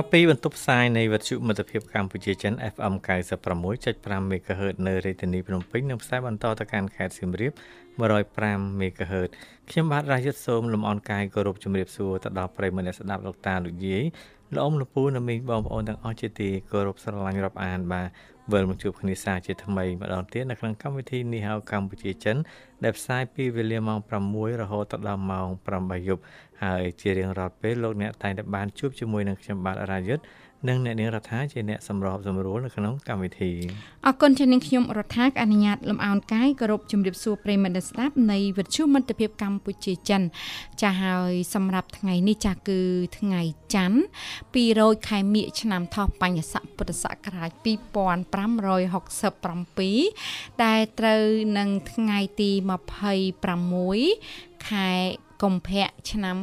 បាទពីបន្ទប់ផ្សាយនៃវិទ្យុមិត្តភាពកម្ពុជាចិន FM 96.5 MHz នៅរាជធានីភ្នំពេញនិងផ្សាយបន្តទៅកាន់ខេត្តសៀមរាប105 MHz ខ្ញុំបាទរាយុទ្ធសូមលំអរកាយគោរពជំរាបសួរទៅដល់ប្រិយមិត្តអ្នកស្ដាប់លោកតាលោកយាយលោកអ៊ំលោកពូនិងមីងបងប្អូនទាំងអស់ជាទីគោរពស្រឡាញ់រាប់អានបាទ វិលមកជួបគ្នាសាជាថ្មីម្ដងទៀតនៅក្នុងកម្មវិធីនេះហៅកម្ពុជាចិន ដែលផ្សាយពីវេលាម៉ោង6រហូតដល់ម៉ោង8យប់ហើយជារៀងរាល់ពេលលោកអ្នកតែងតែបានជួបជាមួយនឹងខ្ញុំបាទរាយុទ្ធ និងអ្នកនាងរដ្ឋាជាអ្នកសម្របសម្រួលនៅក្នុងកម្មវិធីអរគុណជានាងខ្ញុំរដ្ឋាអនុញ្ញាតលំអោនកាយគោរពជំរាបសួរប្រិយមិត្តស្ដាប់នៃវិទ្យុមិត្តភាពកម្ពុជាចិនចាស់ហើយសម្រាប់ថ្ងៃនេះចាស់គឺថ្ងៃច័ន្ទ200ខែមិញឆ្នាំថោះបញ្ញស័កពុទ្ធសករាជ2567ដែលត្រូវនឹងថ្ងៃទី26 ខែកុម្ភៈឆ្នាំ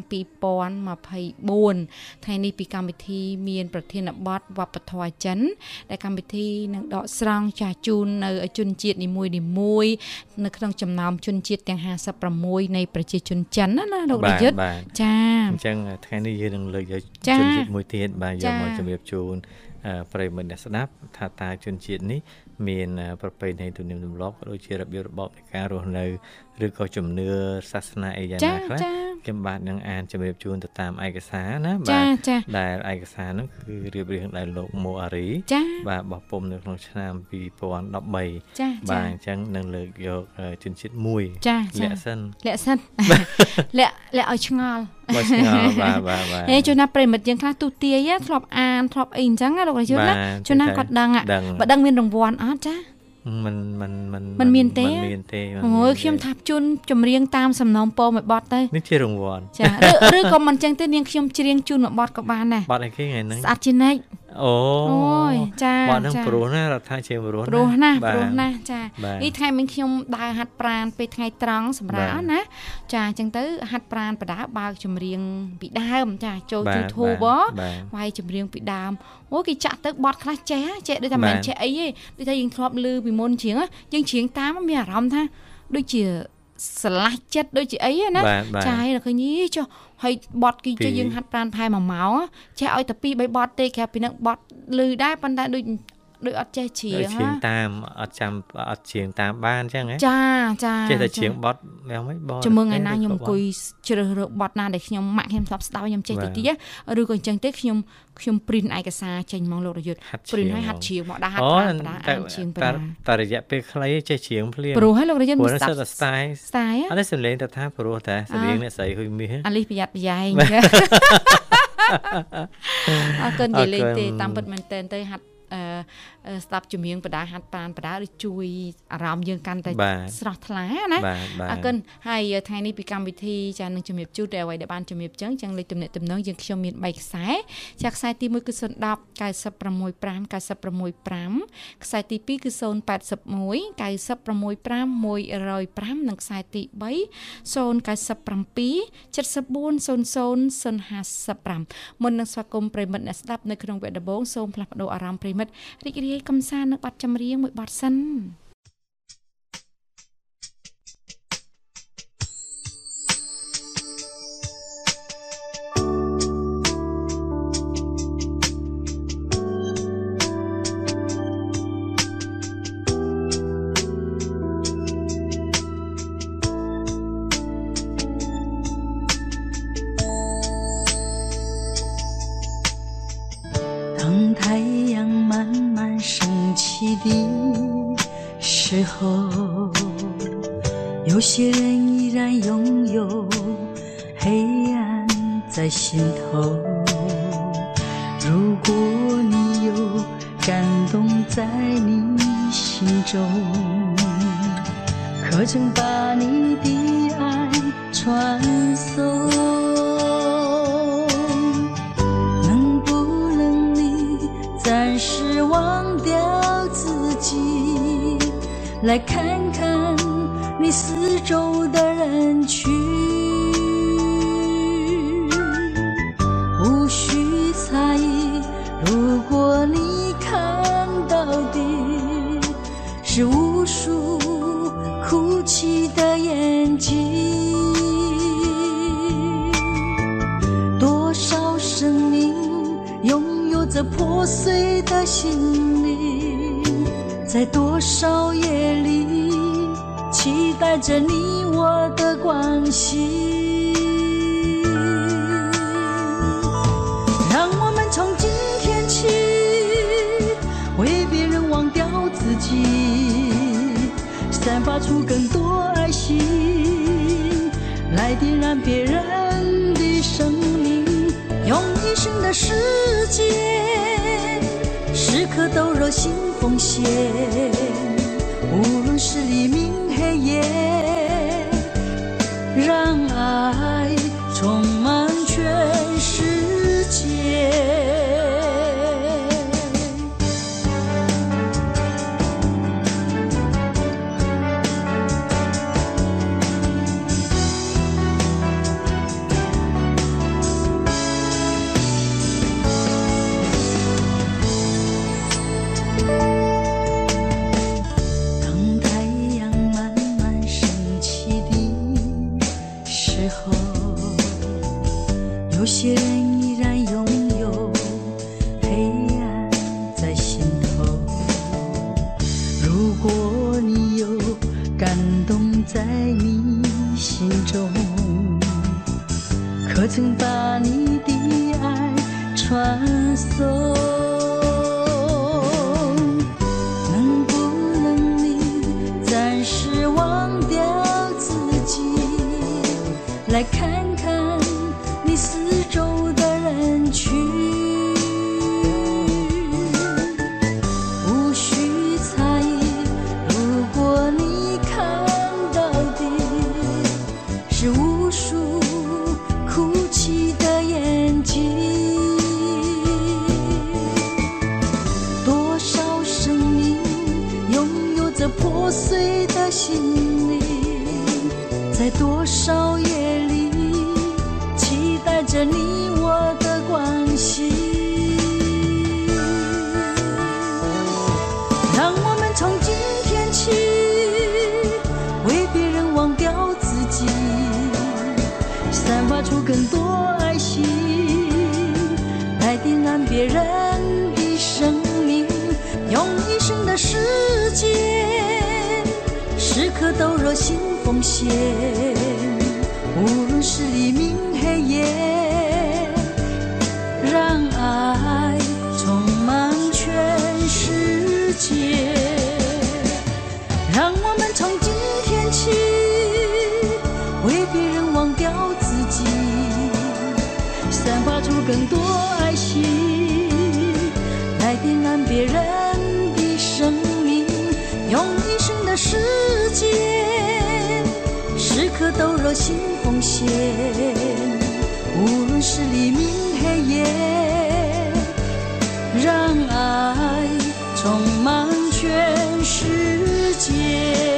2024ថ្ងៃនេះពីកម្មវិធីមាន ប្រធានបទវប្បធម៌ចិន ដែលកម្មវិធីនឹងដកស្រង់ចាស់ជូននៅជនជាតិនីមួយនីមួយនៅក្នុងចំណោមជនជាតិទាំង56នៃប្រជាជនចិនណាណាលោករាយុទ្ធចាអញ្ចឹងថ្ងៃនេះយើងនឹងលើកយកជនជាតិមួយទៀតបាទយកមកជម្រាបជូនប្រិយមិត្តអ្នកស្ដាប់ថាតើជនជាតិនេះមានប្រពៃណីទំនៀមទម្លាប់ក៏ដូចជារបៀបរបបនៃការរស់នៅ ឬក៏ជំនឿសាសនាអីយ៉ាងណាខ្លះខ្ញុំបាទនឹងអានជម្រាបជូនទៅតាមឯកសារណាបាទដែលឯកសារហ្នឹងគឺរៀបរៀងដោយលោកម៉ូអារីបាទបោះពុំនៅក្នុងឆ្នាំ2013បាទអញ្ចឹងនឹងលើកយកជនជាតិមួយលាក់សិនលាក់សិនលាក់លាក់ឲ្យឆ្ងល់មកឆ្ងល់បាទបាទបាទហេជួនណាប្រិមិត្តយើងខ្លះទូទាយធ្លាប់អានធ្លាប់អីអញ្ចឹងណាលោករយុទ្ធណាជួនណាគាត់ដឹងបើដឹងមានរង្វាន់អត់ចា មិនមិនមិនមិនមានទេមិនមានទេអូយខ្ញុំថាជូនចម្រៀងតាមសំណងពោមួយបត់ទៅនេះជារង្វាន់ចាឬឬក៏មិនចឹងទេនាងខ្ញុំច្រៀងជូនមួយបត់ក៏បានដែរបត់អីគេថ្ងៃហ្នឹងស្អាតជានិច្ច អូអូយចាបទហ្នឹងព្រោះណារដ្ឋាជាព្រោះណាព្រោះណាព្រោះណាចានេះថ្ងៃមិញខ្ញុំដើរហាត់ប្រាណពេលថ្ងៃត្រង់សម្រាប់ណាចាអញ្ចឹងទៅហាត់ប្រាណបដាបើកចម្រៀងពីដើមចាចូល YouTube វាយចម្រៀងពីដើមអូគេចាក់ទៅបត់ខ្លះចេះចេះដូចថាមិនចេះអីទេដូចថាយើងធ្លាប់លឺពីមុនច្រៀងយើងច្រៀងតាមមានអារម្មណ៍ថាដូចជា ស្រឡះចិត្តដូចជាអីណាចាហើយឃើញយីចុះហើយបត់គីចេះយើងហាត់ប្រានផែ1ម៉ោងចេះឲ្យតែ2 3បត់ទេក្រៅពីនឹងបត់លឺដែរប៉ុន្តែដូច ដូចអត់ចេះច្រៀងច្រៀងតាមអត់ចាំអត់ច្រៀងតាមបានអញ្ចឹងហ៎ចាចាចេះតែច្រៀងបត់យ៉ាងម៉េចបត់ជំរឿថ្ងៃណាខ្ញុំអង្គុយជ្រើសរើសបត់ណាដែលខ្ញុំម៉ាក់ខ្ញុំធ្លាប់ស្ដាប់ខ្ញុំចេះតិចតិចឬក៏អញ្ចឹងទេខ្ញុំខ្ញុំព្រីនឯកសារចេញមកលោករយុទ្ធព្រីនឲ្យហាត់ច្រៀងមកដាក់ហាត់ប្រាណប្រាអានច្រៀងប្រាតែរយៈពេលខ្លីចេះច្រៀងភ្លាមព្រោះឲ្យលោករយុទ្ធមិនស្ដាប់ស្ទាយស្ទាយអត់ទេសំឡេងទៅថាព្រោះតែសំឡេងអ្នកស្រីហ៊ុយមាសអាលីប្រយ័ត្នប្រយែងអរគុណនិយាយលេងទេតាមពិតមែនតើទៅហាត់ 呃 ស្ដាប់ចម្រៀងបដាហាត់ប្រានបដាឬជួយអារម្មណ៍យើងកាន់តែស្រស់ថ្លាណាអរគុណហើយថ្ងៃនេះពីកម្មវិធីចានឹងជំរាបជូនតែអ្វីដែលបានជំរាបចឹងចឹងលេខទំនាក់ទំនងយើងខ្ញុំមាន3ខ្សែចាខ្សែទី1គឺ010 965 965ខ្សែទី2គឺ081 965 105និងខ្សែទី3 097 7400 055មុននឹងស្វាគមន៍ប្រិមិត្តអ្នកស្ដាប់នៅក្នុងវគ្គដំបូងសូមផ្លាស់ប្ដូរអារម្មណ៍ប្រិមិត្តរីករាយកំសាន្តនៅប័ណ្ណចម្រៀងមួយប័ណ្ណសិន 是忘掉自己。来看看你四周的人群。拥有着破碎的心灵，在多少夜里期待着你我的关心。让我们从今天起，为别人忘掉自己，散发出更多爱心，来点燃别人的生命，用一生的时间，颗都热心奉献无论是黎明心里，在多少刻都热心奉献，无论是黎明黑夜，让爱充满全世界。让我们从今天起，为别人忘掉自己，散发出更多爱心，来点燃别人的生命，用一生的时间，都热心奉献，无论是黎明黑夜，让爱充满全世界。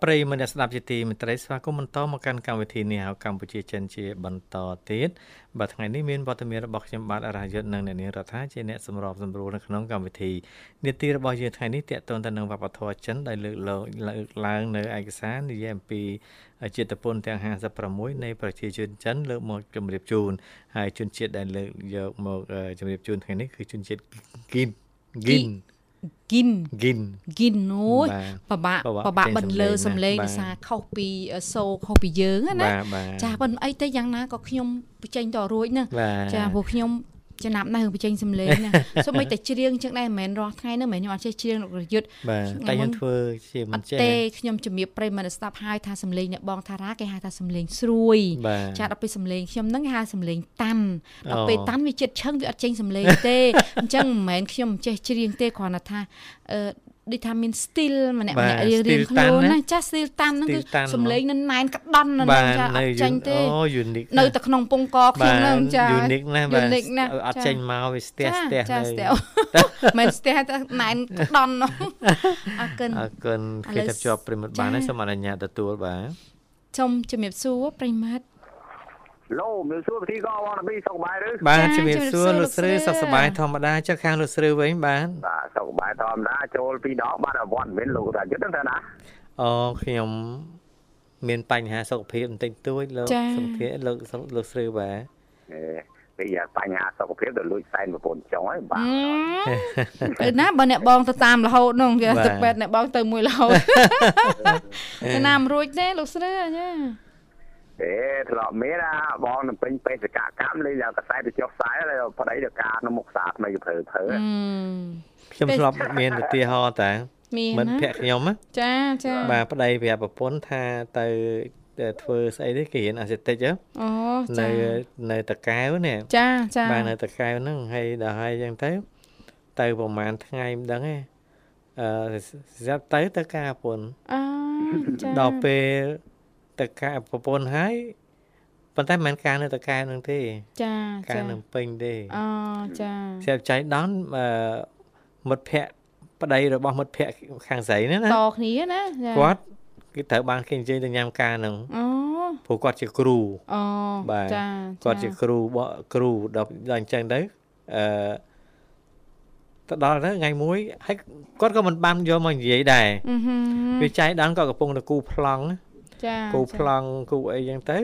បាទប្រិយមិត្តអ្នកស្ដាប់ជាទីមេត្រីស្វាគមន៍បន្តមកកាន់កម្មវិធីនេះហៅកម្ពុជាចិនជាបន្តទៀតបាទថ្ងៃនេះមានវត្តមានរបស់ខ្ញុំបាទអរយុទ្ធនិងអ្នកនាងរដ្ឋាជាអ្នកសម្របសម្រួលនៅក្នុងកម្មវិធីនាទីរបស់យើងថ្ងៃនេះតកតងទៅនឹងវប្បធម៌ចិនដែលលើកឡើងលើកឡើងនៅឯកសារនិយាយអំពីជាតិពុនទាំង56នៃប្រជាជនចិនលើកមកជម្រាបជូនហើយជនជាតិដែលលើកយកមកជម្រាបជូនថ្ងៃនេះគឺជនជាតិគីនគីន គិនគីនគិនអូយបាទពិបាកពិបាកពិបាកចេញបន្លឺសំសំឡេឡេងងណាដោយសារខុសពីសូរខុសពីយើងណាបាទបាទចាប៉ុន្តែអីទៅយ៉ាងណាក៏ខ្ញុំបញ្ចេញតរួចហ្នឹងបាទចាព្រោះខ្ញុំ ចំណាប់ណាស់បញ្ចេញសំឡេងណាសូម្បីតែច្រៀងចឹងដែរមិនមែនរាល់ថ្ងៃនោះមិនខ្ញុំអត់ចេះច្រៀងលោករយុទ្ធបាទតែខ្ញុំធ្វើជាមិនចេះទេខ្ញុំជំរាបប្រិមត្តស្ដាប់ហើយថាសំឡេងអ្នកបងថារ៉ាគេហៅថាសំឡេងស្រួយចាដល់ពេលសំឡេងខ្ញុំហ្នឹងគេហៅសំឡេងតាន់ដល់ពេលតាន់វាចិត្តឈឹងវាអត់ចេញសំឡេងទេអញ្ចឹងមិនមែនខ្ញុំចេះច្រៀងទេគ្រាន់តែថាអឺ ដូចថាមាន still ម្នាក់ម្នាក់រៀងរៀងខ្លួនណាចា still តាន់ហ្នឹងគឺសំឡេងនៅណែនក្តន់ហ្នឹងចាអត់ចាញ់ទេអូ unique នៅតែក្នុងពងកខ្ញុំហ្នឹងចា unique ណាស់បាទ unique ណាស់អត់ចេញមកវាស្ទះស្ទះនៅចាមិនស្ទះតែណែនក្តន់នោះអរគុណអរគុណគេចាប់ជាប់ប្រិមិត្តបានហើយសូមអនុញ្ញាតទទួលបាទសូមជំរាបសួរប្រិមិត្ត ឡូមានសួរពិធីក៏បងពីសុខបាយឬបាទជំរាបសួរលោកស្រីសុខសប្បាយធម្មតាចុះខាងលោកស្រីវិញបាទបាទសុខសប្បាយធម្មតាចូលពីដងបាត់អវត្តមិនលោកតាយុទ្ធទៅណាអូខ្ញុំមានបញ្ហាសុខភាពបន្តិចតួចលោកសុខភាពលោកលោកស្រីបាទអេពីបញ្ហាសុខភាពទៅលួចសែនប្រពន្ធចុងហើយបាទទៅណាបើអ្នកបងទៅតាមរហូតនោះគេទឹកពេទ្យអ្នកបងទៅមួយរហូតណាមរួចទេលោកស្រីចា ទេធ្លាប់មានណាបងនៅពេញបេសកកម្មលេងកសែតទៅចុះផ្សាយហើយប្តីទៅការនៅមុខសាថ្មីព្រឺព្រឺខ្ញុំធ្លាប់មានឧទាហរណ៍តាមិនភ័ក្រខ្ញុំចាចាបាទប្តីប្រាប់ប្រពន្ធថាទៅធ្វើស្អីទេគេរៀនអាសេតិចអូនៅនៅតកែវនេះចាចាបាទនៅតកែវហ្នឹងហើយដល់ហើយអញ្ចឹងទៅទៅប្រហែលថ្ងៃមិនដឹងទេអឺស្រាប់ទៅទៅការប្រពន្ធអូចាដល់ពេល ទៅការប្រពន្ធហើយប៉ុន្តែមិនមែនការនៅតកែនឹងទេ ចាការនឹងពេញទេអូចាស្រាប់ចៃដនអឺមិត្តភ័ក្តិប្តីរបស់មិត្តភ័ក្តិខាងស្រីណាណាតគ្នាណាគាត់គេត្រូវបានគេនិយាយទៅញ៉ាំការនឹងអូព្រោះគាត់ជាគ្រូអូបាទគាត់ជាគ្រូគ្រូដល់ដល់អញ្ចឹងទៅអឺទៅដល់ទៅថ្ងៃមួយហើយគាត់ក៏មិនបានយកមកនិយាយដែរវាចៃដនក៏កំពុងតែគូប្លង់ណា ចាគូប្លង់គូអីចឹងទៅ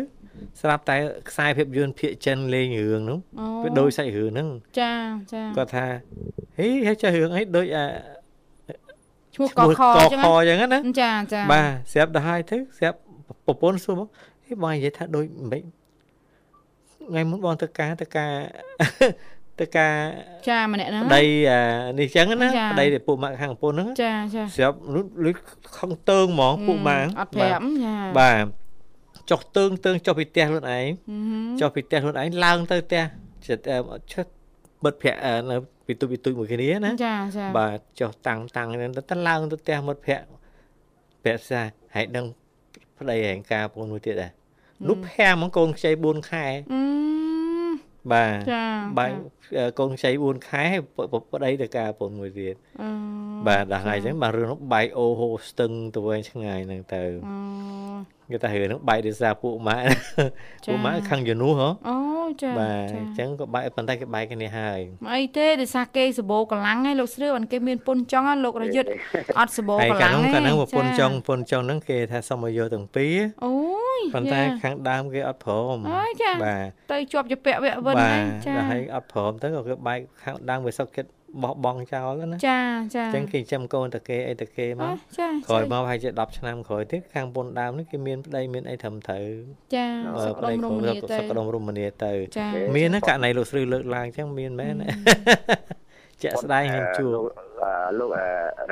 ស្រាប់តែខ្សែភាពយន្តភាកចិនលេងរឿងនោះវាដូចសាច់រឿងហ្នឹងចាចាគាត់ថាហេហើយចេះរឿងអីដូចអាឈ្មោះកខចឹងកខចឹងណាចាចាបាទស្រាប់ទៅហើយទៅស្រាប់ប្រពន្ធសួរមកហេបងនិយាយថាដូចមិនថ្ងៃមុនបងទៅការទៅការ ទៅការចាម្នាក់ហ្នឹងប្តីនេះចឹងណាប្តីដែលពួកម៉ាក់ខាងប្រពន្ធហ្នឹងចាចាស្រាប់លុយខំតើងហ្មងពួកម៉ាក់អត់ប្រាប់ចាបាទចុះតើងតើងចុះពីផ្ទះខ្លួនឯងចុះពីផ្ទះខ្លួនឯងឡើងទៅផ្ទះចិត្តឈិតបិទភ័ក្រនៅពីទុយពីទុយមួយគ្នាណាចាចាបាទចុះតាំងតាំងទៅឡើងទៅផ្ទះមិត្តភ័ក្រប្រាក់សាហើយដឹងប្តីហែងការបងមួយទៀតដែរនោះភាំងហ្មងកូនខ្ចី4ខែអឺ បាទបាយកូនខ្ចី4ខែប្តីទៅការប្រពន្ធមួយទៀតបាទដល់ថ្ងៃអញ្ចឹងបាទរឿងនោះបែកអូហូស្ទឹងទៅវិញឆ្ងាយហ្នឹងទៅ គេថារឿងហ្នឹងបែកដោយសារពួកម៉ាក់ពួកម៉ាក់ខាងយនូហ៎អូចាបាទអញ្ចឹងក៏បែកប៉ុន្តែគេបែកគ្នាហើយអីទេដោយសារគេសបោកម្លាំងឯងលោកស្រីបានគេមានពុនចង់លោករយុទ្ធអត់សបោកម្លាំងឯងកាលនោះពុនចង់ពុនចង់ហ្នឹងគេថាសុំឲ្យយកទាំងពីរអូយប៉ុន្តែខាងដើមគេអត់ព្រមបាទទៅជាប់ជាពាក់វៈវិនហ្នឹងចាបាទហើយអត់ព្រមទៅក៏គេបែកខាងដើមវាសុកចិត្ត បោះបង់ចោលណាចាចាអញ្ចឹងគេចាំកូនតាគេអីតាគេមកក្រោយមកហើយជា10ឆ្នាំក្រោយទៀតខាងពុនដើមនេះគេមានប្តីមានអីត្រឹមត្រូវចាសុខដុមរមនាទៅសុខដុមរមនាទៅ មានណាករណីលោកស្រីលើកឡើងអញ្ចឹងមានមែនជាក់ស្ដែងខ្ញុំជួ លោក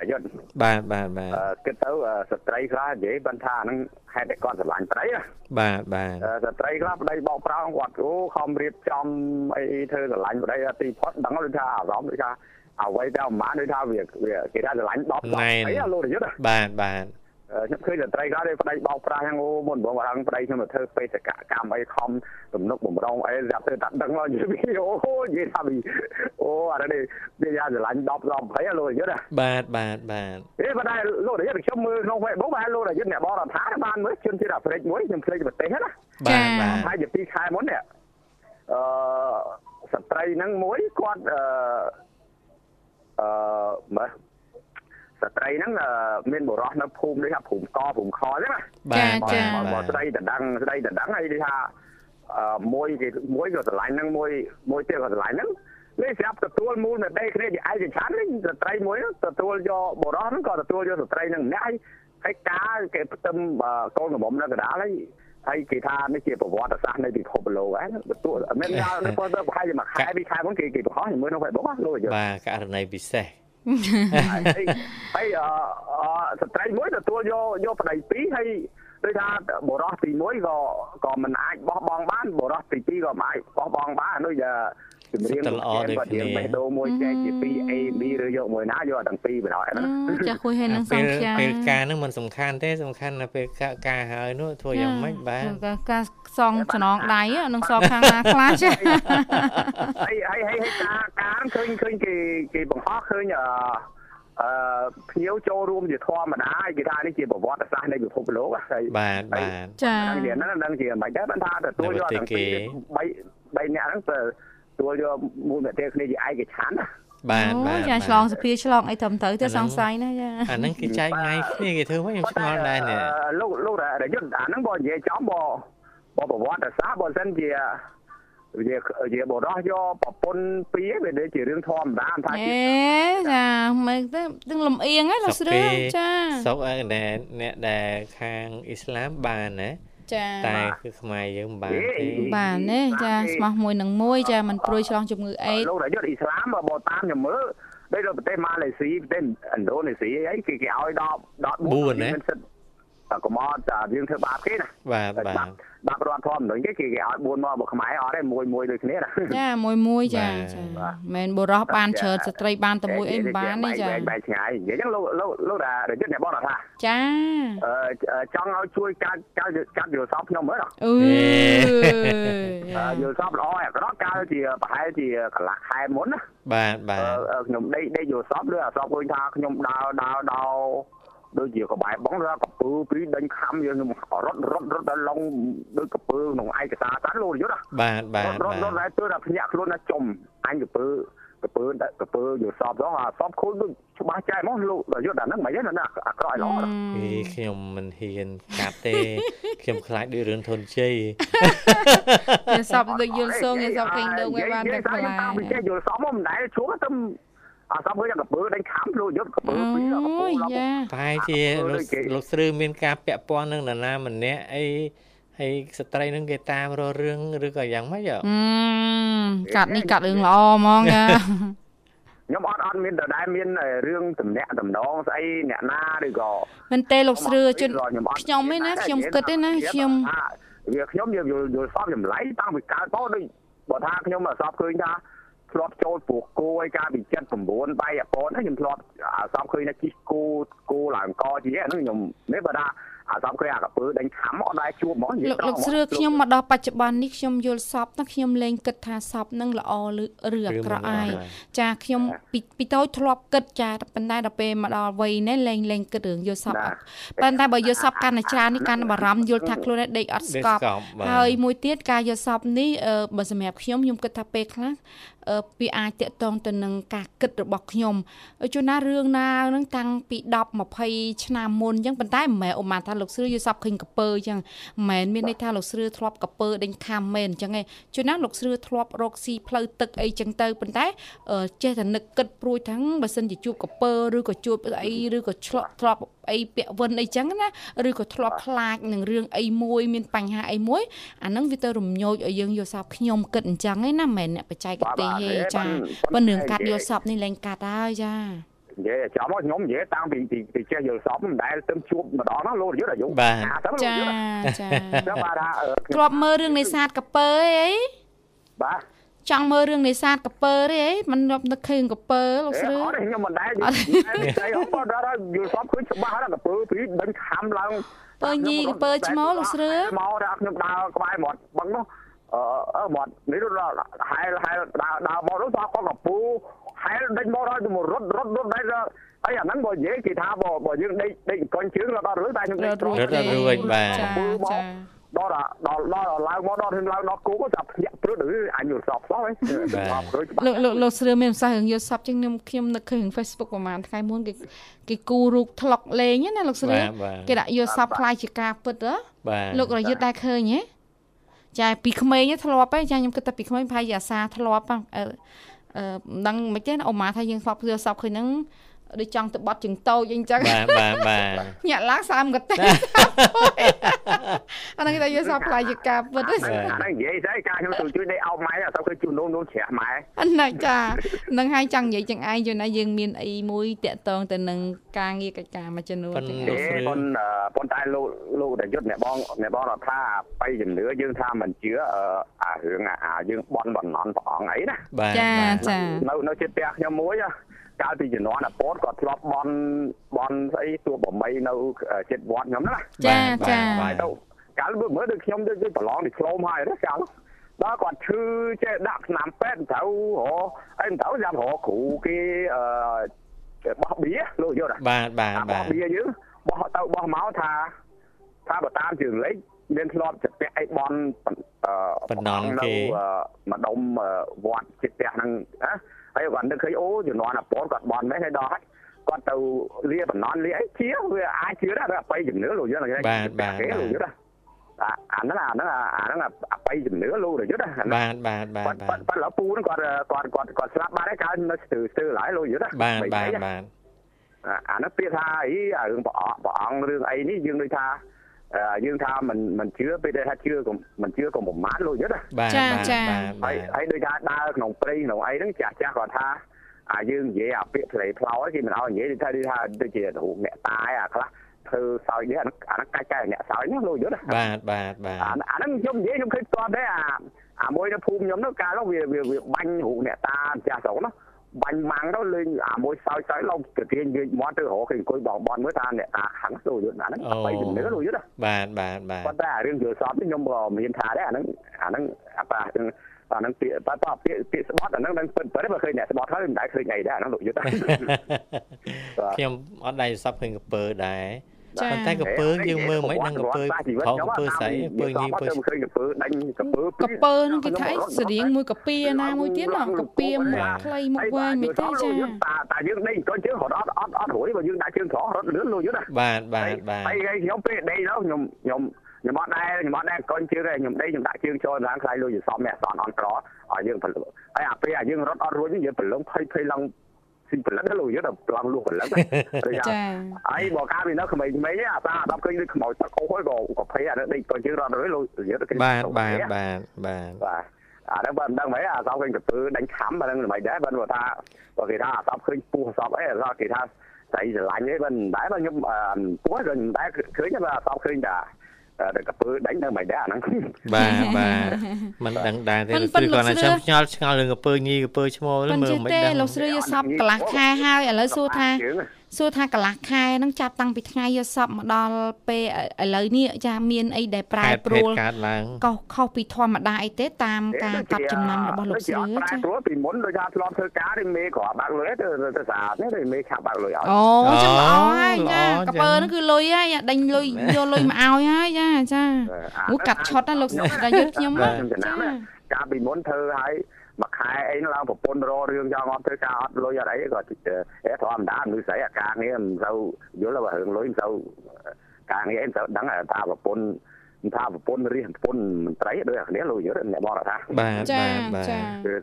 រយុទ្ធបាទបាទបាទគិតទៅស្ត្រីខ្លះនិយាយបានថាហ្នឹងហេតុតែគាត់ស្រឡាញ់ប្តីបាទបាទស្ត្រីខ្លះប្តីបោកប្រោងគាត់អូខំរៀបចំអីធ្វើស្រឡាញ់ប្តីទីផុតដឹងដូចថាអារម្មណ៍ដូចថាអ្វីតែប្រហែលដូចថាវាគេថាស្រឡាញ់10 10អីលោករយុទ្ធបាទបាទ ខ្ញុំឃើញតែត្រីខ្លះទេប្តីបោកប្រាស់ហ្នឹងអូមុនបងបងប្តីខ្ញុំទៅធ្វើបេសកកម្មអីខំទំនុកបំរុងអីស្រាប់ទៅតែដឹងមកនិយាយអូនិយាយថាអូអានេះវាយ៉ាងស្រឡាញ់10 10 20លោករយុទ្ធបាទបាទបាទទេប៉ុន្តែលោករយុទ្ធខ្ញុំមើលក្នុង Facebook បែរលោករយុទ្ធអ្នកបរដ្ឋាបានមើលជនជាតិអាហ្វ្រិកមួយខ្ញុំភ្លេចប្រទេសណាបាទបាទហើយជា2ខែមុននេះអឺស្ត្រីហ្នឹងមួយគាត់អឺអឺមើល ស្ត្រីហ្នឹងមានបុរសនៅភូមិនេះថាភូមិកភូមិខអញ្ចឹងណាបាទចាបើស្ដីតដឹងស្ដីតដឹងហើយគេថាមួយគេមួយក៏ស្រឡាញ់ហ្នឹងមួយមួយទៀតក៏ស្រឡាញ់ហ្នឹងនេះស្រាប់ទទួលមូលនៅដីគ្នាជាឯកច្ឆ័ន្ទនេះស្ត្រីមួយទទួលយកបុរសហ្នឹងក៏ទទួលយកស្ត្រីហ្នឹងម្នាក់ហើយហើយការគេផ្ទឹមកូនកំមុំនៅកណ្ដាលហើយហើយគេថានេះជាប្រវត្តិសាស្ត្រនៃពិភពលោកហ្នឹងទោះមិនថានៅប៉ុន្តែប្រហែលជាមួយខែពីរខែមុនគេគេបង្ហោះជាមួយក្នុង Facebook ហ្នឹងលោកបាទករណីពិសេស ហើយអឺស្ត្រីមួយទទួលយកយកប្តីពីរហើយដូចថាបរោះទី1ក៏ក៏មិនអាចបោះបង់បានបរោះទី2ក៏មិនអាចបោះបង់បាននោះយ៉ា ចម្រៀងល្អដូចគ្នាបេះដូងមួយចែកជា 2A B ឬយកមួយណាយកទាំងពីរបណ្ដោយហ្នឹងចាគួយហើយនឹងសង្ខាពេលការហ្នឹងមិនសំខាន់ទេសំខាន់តែពេលការហើយនោះធ្វើយ៉ាងម៉េចបាទការសងចំណងដៃនឹងសងខាងណាខ្លះចាហើយហើយហើយការការឃើញឃើញគេគេបង្ហោះឃើញអឺអឺភ្ញៀវចូលរួមជាធម្មតាគេថានេះជាប្រវត្តិសាស្ត្រនៃពិភពលោកហើយបាទបាទចាហ្នឹងហ្នឹងជាមិនដែរបានថាទទួលយកទាំងពីរ3 3នាក់ហ្នឹងទៅ ទួលយកមួយប្រទេសគ្នាជាឯកច្ឆន្ទណាបាទបាទចាឆ្លងសភាឆ្លងអីត្រឹមត្រូវទៅសង្ស័យណាចាអាហ្នឹងគេចែកថ្ងៃគ្នាគេធ្វើមកខ្ញុំឆ្ងល់ដែរនេះលោកលោករយុទ្ធអាហ្នឹងបើនិយាយចំបើបើប្រវត្តិសាស្ត្របើសិនជាវាជាបរោះយកប្រពន្ធពីរវាដូចជារឿងធម្មតាថាជាអេចាមិនទៅទាំងលំអៀងហ៎លោកស្រីចាសុកអ្នកអ្នកដែលខាងអ៊ីស្លាមបានណា ចាតែគឺខ្មែរយើងមិនបានទេបានទេចាស្មោះមួយនឹងមួយចាมันព្រួយឆ្លងជំងឺអេដលោករាជអ៊ីស្លាមបើតាមខ្ញុំមើលដូចប្រទេសម៉ាឡេស៊ីប្រទេសឥណ្ឌូនេស៊ីអីគេគេឲ្យដល់ដល់4ណា កុំអត់យើងធ្វើបាបគេណាបាទបាទបាប់រដ្ឋធម្មនុញ្ញគេគេឲ្យ4មកមកខ្មែរអត់ទេមួយមួយដូចគ្នាណាចាមួយមួយចាចាមិនបុរសបានច្រើនស្ត្រីបានតែមួយអីមិនបានទេចាបែកឆ្ងាយនិយាយចឹងលោកលោកលោកតារយុទ្ធអ្នកបងថាចាអឺចង់ឲ្យជួយកាត់កាត់កាត់យល់សពខ្ញុំមើលអឺយល់សពល្អអាក្រក់កាលជាប្រហែលជាកន្លះខែមុនណាបាទបាទខ្ញុំដេកដេកយល់សពឬអាសពឃើញថាខ្ញុំដើរដើរដើរ ដូចជាក្បែរបងកពើពីរដេញខំយើងខ្ញុំរត់រត់រត់ដល់ឡុងដូចកពើក្នុងឯកសារតាលោកយុទ្ធបាទបាទរត់រត់តែទើតែភ្ញាក់ខ្លួនថាចំអញកពើកពើកពើយកសពដល់អាសពខូចដូចច្បាស់ចែមកលោកយុទ្ធអាហ្នឹងមិនហ្នឹងណាអាក្រក់ឯឡងអេខ្ញុំមិនហ៊ានកាត់ទេខ្ញុំខ្លាចដូចរឿងធនជ័យយកសពដូចយល់សងយកសពពេញដងវាបានតែខ្លាចយល់សពមកមិនដែលជួបទៅ អត់សមឃើញកពើដេញខំលោកយុទ្ធកពើពីរកពើឡប់តែជាលោកលោកស្រឿមានការពាក់ព័ន្ធនឹងនរណាម្នាក់អីហើយស្ត្រីនឹងគេតាមរករឿងឬក៏យ៉ាងម៉េចអឺកាត់នេះកាត់រឿងល្អហ្មងចាខ្ញុំអត់អត់មានដដែលមានរឿងតំណាក់តំណងស្អីអ្នកណាឬក៏មិនទេលោកស្រឿជន់ខ្ញុំឯណាខ្ញុំគិតទេណាខ្ញុំវាខ្ញុំយល់យល់សពចម្លៃតាំងពីកើតមកដូចបើថាខ្ញុំអត់សពឃើញថា ធ្លាប់ចូលពោះគោឲ្យការពី79បាយអពតខ្ញុំធ្លាប់អាសំឃើញថាជីគោគោឡើងកជាហ្នឹងខ្ញុំនេះបើថាអាសំឃើញអាកពើដេញខំអត់ដែរជួបហ្មងលោកលោកស្រឿខ្ញុំមកដល់បច្ចុប្បន្ននេះខ្ញុំយល់សពណាខ្ញុំលែងគិតថាសពនឹងល្អឬអាក្រក់អាយចាខ្ញុំពីពីតូចធ្លាប់គិតចាប៉ុន្តែដល់ពេលមកដល់វ័យនេះលែងលែងគិតរឿងយល់សពប៉ុន្តែបើយល់សពកាន់តែច្រើននេះកាន់តែបារម្ភយល់ថាខ្លួនឯងដេកអត់ស្កប់ហើយមួយទៀតការយល់សពនេះបើសម្រាប់ខ្ញុំខ្ញុំគិតថាពេលខ្លះ វាអាចតកតងទៅនឹងការគិតរបស់ខ្ញុំជួនណារឿងណានឹងតាំងពី10 20ឆ្នាំមុនអញ្ចឹងប៉ុន្តែមិនមែនអូម៉ាថាលោកស្រឿយល់សពឃើញកពើអញ្ចឹងមិនមែនមានន័យថាលោកស្រឿធ្លាប់កពើដេញខាំមែនអញ្ចឹងឯងជួនណាលោកស្រឿធ្លាប់រកស៊ីផ្លូវទឹកអីចឹងទៅប៉ុន្តែចេះតែនឹកគិតព្រួយថាបើសិនជាជួបកពើឬក៏ជួបអីឬក៏ឆ្លក់ធ្លាប់អីពាក់វិនអីចឹងណាឬក៏ធ្លាប់ខ្លាចនឹងរឿងអីមួយមានបញ្ហាអីមួយអាហ្នឹងវាទៅរំញោចឲ្យយើងយកសពខ្ញុំគិតអញ្ចឹងឯណាមិនមែនអ្នកបច្ចេកទេសទេចាប៉ុន្តែរឿងកាត់យកសពនេះលែងកាត់ហើយចានិយាយចាំមកខ្ញុំនិយាយតាំងពីពីចេះយល់សពមិនដែលទៅជួបម្ដងណាលោកយុទ្ធអាយុបាទចាចាចាំបាទថាធ្លាប់មើលរឿងនេសាទកពើអីបាទ ចង់មើលរឿងនេសាទកពើទេអីមិនរាប់នឹកឃើញកពើលោកស្រីអត់ខ្ញុំមិនដែរនិយាយអត់ដល់យល់សពឃើញច្បាស់ណាកពើពីដេញខំឡើងពើញីកពើឈ្មោះលោកស្រីមកដល់ខ្ញុំដើរក្បែរមាត់បឹងនោះអឺមាត់នេះដល់ហែលហែលដើរដើរមកនោះថាគាត់កពូហែលដេញមកដល់ទៅរត់រត់រត់ដែរអីអាហ្នឹងបើនិយាយគេថាបើបើយើងដេកដេកអង្គុយជើងដល់រើតែខ្ញុំដេកត្រង់រត់រួចបាទចា ដល់ដល់ដល់ឡើងមកដល់ខ្ញុំឡើងដល់គូក៏ចាប់ភ្ញាក់ព្រឹកឬអញយល់សពសោះហ៎លោកលោកលោកស្រឿមានផ្សាយរឿងយល់សពជាងខ្ញុំខ្ញុំនឹកឃើញ Facebook ប្រហែលថ្ងៃមុនគេគេគូរូបថ្លុកលេងណាលោកស្រឿគេដាក់យល់សពខ្លាយជាការពិតហ៎លោករយុទ្ធដែរឃើញហ៎ចាពីក្មេងធ្លាប់ហ៎ចាខ្ញុំគិតតែពីក្មេងប្រហែលជាអាសាធ្លាប់អឺអឺមិនដឹងមិនទេអូម៉ាថាយើងធ្លាប់យល់សពឃើញហ្នឹង ដូចចង់ទៅបត់ជើងតូចអីចឹងបាទបាទបាទញាក់ឡើងសើមកតេអាហ្នឹងគេថាយកសពផ្លាយជាការពិតអាហ្នឹងនិយាយស្អីការខ្ញុំទៅជួយដេកអោបម៉ែអត់ទៅជួយនូននូនជ្រះម៉ែហ្នឹងចានឹងហើយចង់និយាយចឹងឯងយល់ណាយើងមានអីមួយតាក់ទងទៅនឹងការងារកិច្ចការមួយចំនួនទាំងនោះប៉ុនប៉ុន្តែលោកលោកតាយុទ្ធអ្នកបងអ្នកបងរដ្ឋាបៃជំនឿយើងថាមិនជឿអារឿងអាយើងបន់បំណន់ព្រះអង្គអីណាចាចានៅនៅជិតផ្ទះខ្ញុំមួយ កាលពីជំនាន់អាពតគាត់ធ្លាប់បន់បន់ស្អីទួបមីនៅចិត្តវត្តខ្ញុំណាចាចាហើយទៅកាលមើលដូចខ្ញុំដូចប្រឡងនេះឆ្លោមហើយណាកាលដល់គាត់ឈឺចេះដាក់ឆ្នាំពេទ្យទៅហ៎អីទៅចាំរកគ្រូគេអឺបោះបៀលោកយល់ទេបាទបាទបាទបោះបៀយើងបោះទៅបោះមកថាថាបើតាមជើងលេខមានធ្លាប់ចិត្តអីបនបណ្ដងគេម្ដុំវត្តចិត្តហ្នឹងណា ហើយគាត់នឹកឃើញអូជំនាន់អាពតគាត់បន់មែនហើយដល់ហើយគាត់ទៅលាបណ្ណន់លាអីជាវាអាចជឿដែរអបិយជំនឿលោកយល់បាទបាទគេលោកយល់អាហ្នឹងអាហ្នឹងអាហ្នឹងអបិយជំនឿលោកយល់បាទបាទបាទបាទបាទលោកពូហ្នឹងគាត់គាត់គាត់គាត់ស្លាប់បាត់ហើយកើតនៅស្ទើស្ទើឡើយលោកយល់បាទបាទបាទអាហ្នឹងពាក្យថាអីរឿងព្រះអង្គព្រះអង្គរឿងអីនេះយើងដូចថា យើងថាមិនមិនជឿពេលដែលថាជឿមិនជឿក៏ប្រមាថលោកយល់ណាចាចាហើយហើយដូចថាដើរក្នុងព្រៃក្នុងអីហ្នឹងចាស់ចាស់គាត់ថាអាយើងនិយាយអាពាក្យផ្លេផ្លោគេមិនឲ្យនិយាយថាថាដូចជារូបអ្នកតាអាខ្លះធ្វើសោយនេះអាហ្នឹងអាហ្នឹងកាច់ចែកអ្នកសោយហ្នឹងលោកយល់ណាបាទបាទបាទអាហ្នឹងខ្ញុំនិយាយខ្ញុំឃើញស្ទាត់ដែរអាអាមួយនៅភូមិខ្ញុំនោះកាលនោះវាវាបាញ់រូបអ្នកតាចាស់ស្រុកណា បាញ់ម៉ាំងទៅលេងអាមួយសោយសោយឡងទៅទាញយើងមាត់ទៅរកគេអង្គុយបងបនមើលថាអ្នកតាខាងទៅយល់អាហ្នឹងអបិយជំនឿលោកយល់បាទបាទបាទប៉ុន្តែរឿងយល់សពនេះខ្ញុំក៏មានថាដែរអាហ្នឹងអាហ្នឹងអាប៉ាអាហ្នឹងពាក្យប៉ាពាក្យពាក្យស្បត់អាហ្នឹងនឹងពិតពិតបើឃើញអ្នកស្បត់ហើយមិនដែលឃើញអីដែរអាហ្នឹងលោកយល់ខ្ញុំអត់ដែរសពឃើញកពើដែរ ប៉ុន្តែកពើយើងមើលមិនដឹងកពើខំកពើស្អីកពើញីពើឃើញកពើដាញ់កពើកពើនឹងគេថាសរៀងមួយកពៀណាមួយទៀតណាកពៀមុខខ្លីមុខវែងមិនទេចាតាតាយើងដេញកូនជើងរត់អត់អត់អត់រួយបើយើងដាក់ជើងត្រង់រត់លឿនលុយយត់ណាបាទបាទបាទហើយខ្ញុំពេលដេញទៅខ្ញុំខ្ញុំខ្ញុំអត់ដែរខ្ញុំអត់ដែរកូនជើងទេខ្ញុំដេញខ្ញុំដាក់ជើងចូលឡើងខ្លាយលុយសំអ្នកសនអន្តរឲ្យយើងពលហើយអាពេលអាយើងរត់អត់រួយយើងពលងភ័យភ័យឡើង ស៊ីផលិតលោកយកដល់ប្លង់លក់ផលិតចាហើយបើកាលពីនៅក្មេងៗអាសាអា10ឃើញដូចខ្មោចទឹកអូហើយក៏ក៏ភ័យអានេះដេកក៏ជើងរត់ទៅលោកយកទៅបាទបាទបាទបាទបាទអានេះបើមិនដឹងហ្មងអាសពឃើញកពើដាញ់ខំអានឹងមិនដែរបើថាបើគេថាអាសពឃើញពោះអាសពអីអាសពគេថាស្អីស្រឡាញ់អីបើមិនដែរបើខ្ញុំពោះក៏មិនដែរឃើញបើអាសពឃើញតែ តែកពើដាញ់នៅមិនដែរអាហ្នឹងបាទបាទមិនដឹងដែរទេគឺគាត់ថាចាំឆ្ងល់ឆ្ងល់រឿងកពើញីកពើឈ្មោះមើលមិនដឹងលោកស្រីយសពកន្លះខែហើយឥឡូវសួរថា សួរថាកន្លះខែហ្នឹងចាប់តាំងពីថ្ងៃយកសពមកដល់ពេលឥឡូវនេះចាមានអីដែលប្រែប្រួលកោខុសពីធម្មតាអីទេតាមការកាត់ចំណាំរបស់លោកស្រីចាប្រែប្រួលពីមុនដូចថាធ្លាប់ធ្វើការនេះមេគ្រាន់បាក់លុយទៅទៅស្អាតនេះមេឆាប់បាក់លុយឲ្យអូចាំល្អហើយចាកពើហ្នឹងគឺលុយហើយដេញលុយយកលុយមកឲ្យហើយចាចាអូកាត់ឆុតណាលោកស្រីយុទ្ធខ្ញុំចាកាលពីមុនធ្វើឲ្យ មួយខែអីឡើងប្រពន្ធររឿងយ៉ាងអត់ធ្វើការអត់លុយអត់អីក៏អេធម្មតាមនុស្សស្រីអាការងារមិនសូវយល់ថារឿងលុយមិនសូវការងារអីមិនសូវដឹងថាប្រពន្ធ ថាប្រពន្ធរៀសប្រពន្ធមន្ត្រីដូចគ្នាលោកយល់អ្នកបរថាបាទបាទបាទ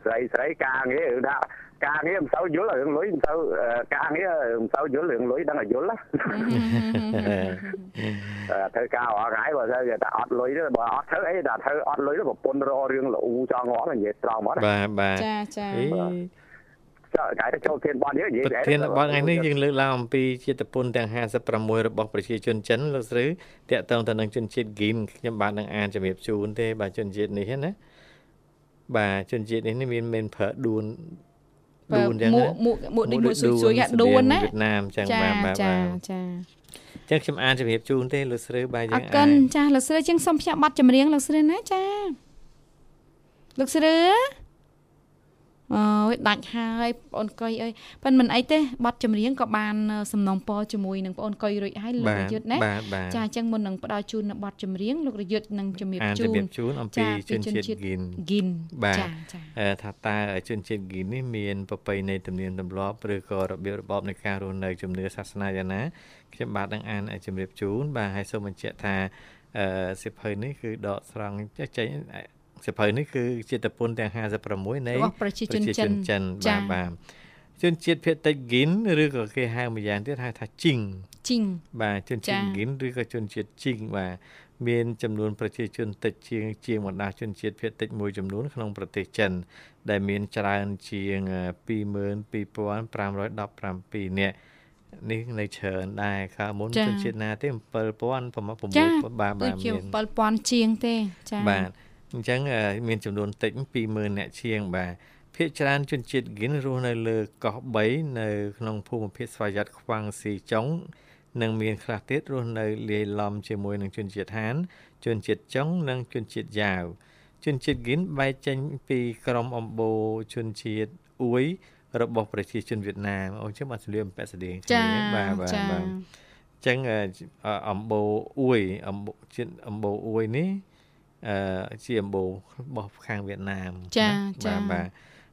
ស្រីស្រីការងារគឺថាការងារមិនសូវយល់រឿងលុយមិនសូវការងារមិនសូវយល់រឿងលុយដឹងឲ្យយល់ណាធ្វើការអត់ថ្ងៃបើថាតែអត់លុយទេបើអត់ធ្វើអីតែធ្វើអត់លុយទៅប្រពន្ធរករឿងលូចង់ងាប់និយាយត្រង់មកបាទបាទចាចាចា កាយទៅចូលធានបននេះនិយាយប្រធានបនថ្ងៃនេះយើងលើកឡើងអំពីជាតិពុនទាំង56របស់ប្រជាជនចិនលោកស្រីតាក់ទងទៅនឹងជនជាតិហ្គីមខ្ញុំបាននឹងអានជំរាបជូនទេបាទជនជាតិនេះណាបាទជនជាតិនេះមានមានប្រើដួនដួនចឹងមួកមួកមួកដូចមួកស៊ុយស៊ុយដួនណាវៀតណាមចឹងបាទបាទចាចាចឹងខ្ញុំអានជំរាបជូនទេលោកស្រីបាទយើងអានអរគុណចាលោកស្រីចឹងសូមភ្ញាក់ប័ណ្ណចម្រៀងលោកស្រីណាចាលោកស្រី អូយដាច់ហើយបងអូនកុយអើយប៉ិនមិនអីទេប័ណ្ណចម្រៀងក៏បានសំណងពរជាមួយនឹងបងអូនកុយរួចហើយលោករយុទ្ធណាចាអញ្ចឹងមុននឹងផ្ដល់ជូននៅប័ណ្ណចម្រៀងលោករយុទ្ធនឹងជំរាបជូនជំរាបជូនអំពីជនជាតិហ្គីនហ្គីនចាចាថាតើជនជាតិហ្គីននេះមានប្រពៃណីទំនៀមទម្លាប់ឬក៏របៀបរបបនៃការរស់នៅជំនឿសាសនាយ៉ាងណាខ្ញុំបាទនឹងអានជំរាបជូនបាទហើយសូមបញ្ជាក់ថាអឺសិភៅនេះគឺដកស្រង់ចេញ សភៅនេះគឺជាតពុនទាំង56នៃប្រជាជនចិនចិនបាទបាទជនជាតិភាគតិចហ្គីនឬក៏គេហៅម្យ៉ាងទៀតហៅថាជីងជីងបាទជនជាតិហ្គីនឬក៏ជនជាតិជីងបាទមានចំនួនប្រជាជនតិចជាងជាងបណ្ដាជនជាតិភាគតិចមួយចំនួនក្នុងប្រទេសចិន ដែលមានច្រើនជាង22517នាក់នេះនៅច្រើនដែរខាងមុនជនជាតិណាទេ7000 6បាទបាទមាន7000ជាងទេចា៎បាទ អញ្ចឹងមានចំនួនតិច20000នាក់ជាងបាទភាគច្រើនជនជាតិហ្គិនរស់នៅលើកោះ3នៅក្នុងភូមិភាគស្វយ័តខ្វាំងស៊ីចុងនិងមានខ្លះទៀតរស់នៅលាយឡំជាមួយនឹងជនជាតិហាន ជនជាតិចុងនិងជនជាតិយ៉ាវជនជាតិហ្គិនបែកចេញពីក្រុមអំបូរជនជាតិអ៊ួយរបស់ប្រជាជនវៀតណាមអូចឹងបានសលៀមពាក់ស្តៀងគ្នាបាទបាទបាទចឹងអំបូរអ៊ួយអំបូរជាតិអំបូរអ៊ួយនេះអឺ ជាអំបូររបស់ខាងវៀតណាមចាចាបាទបាទ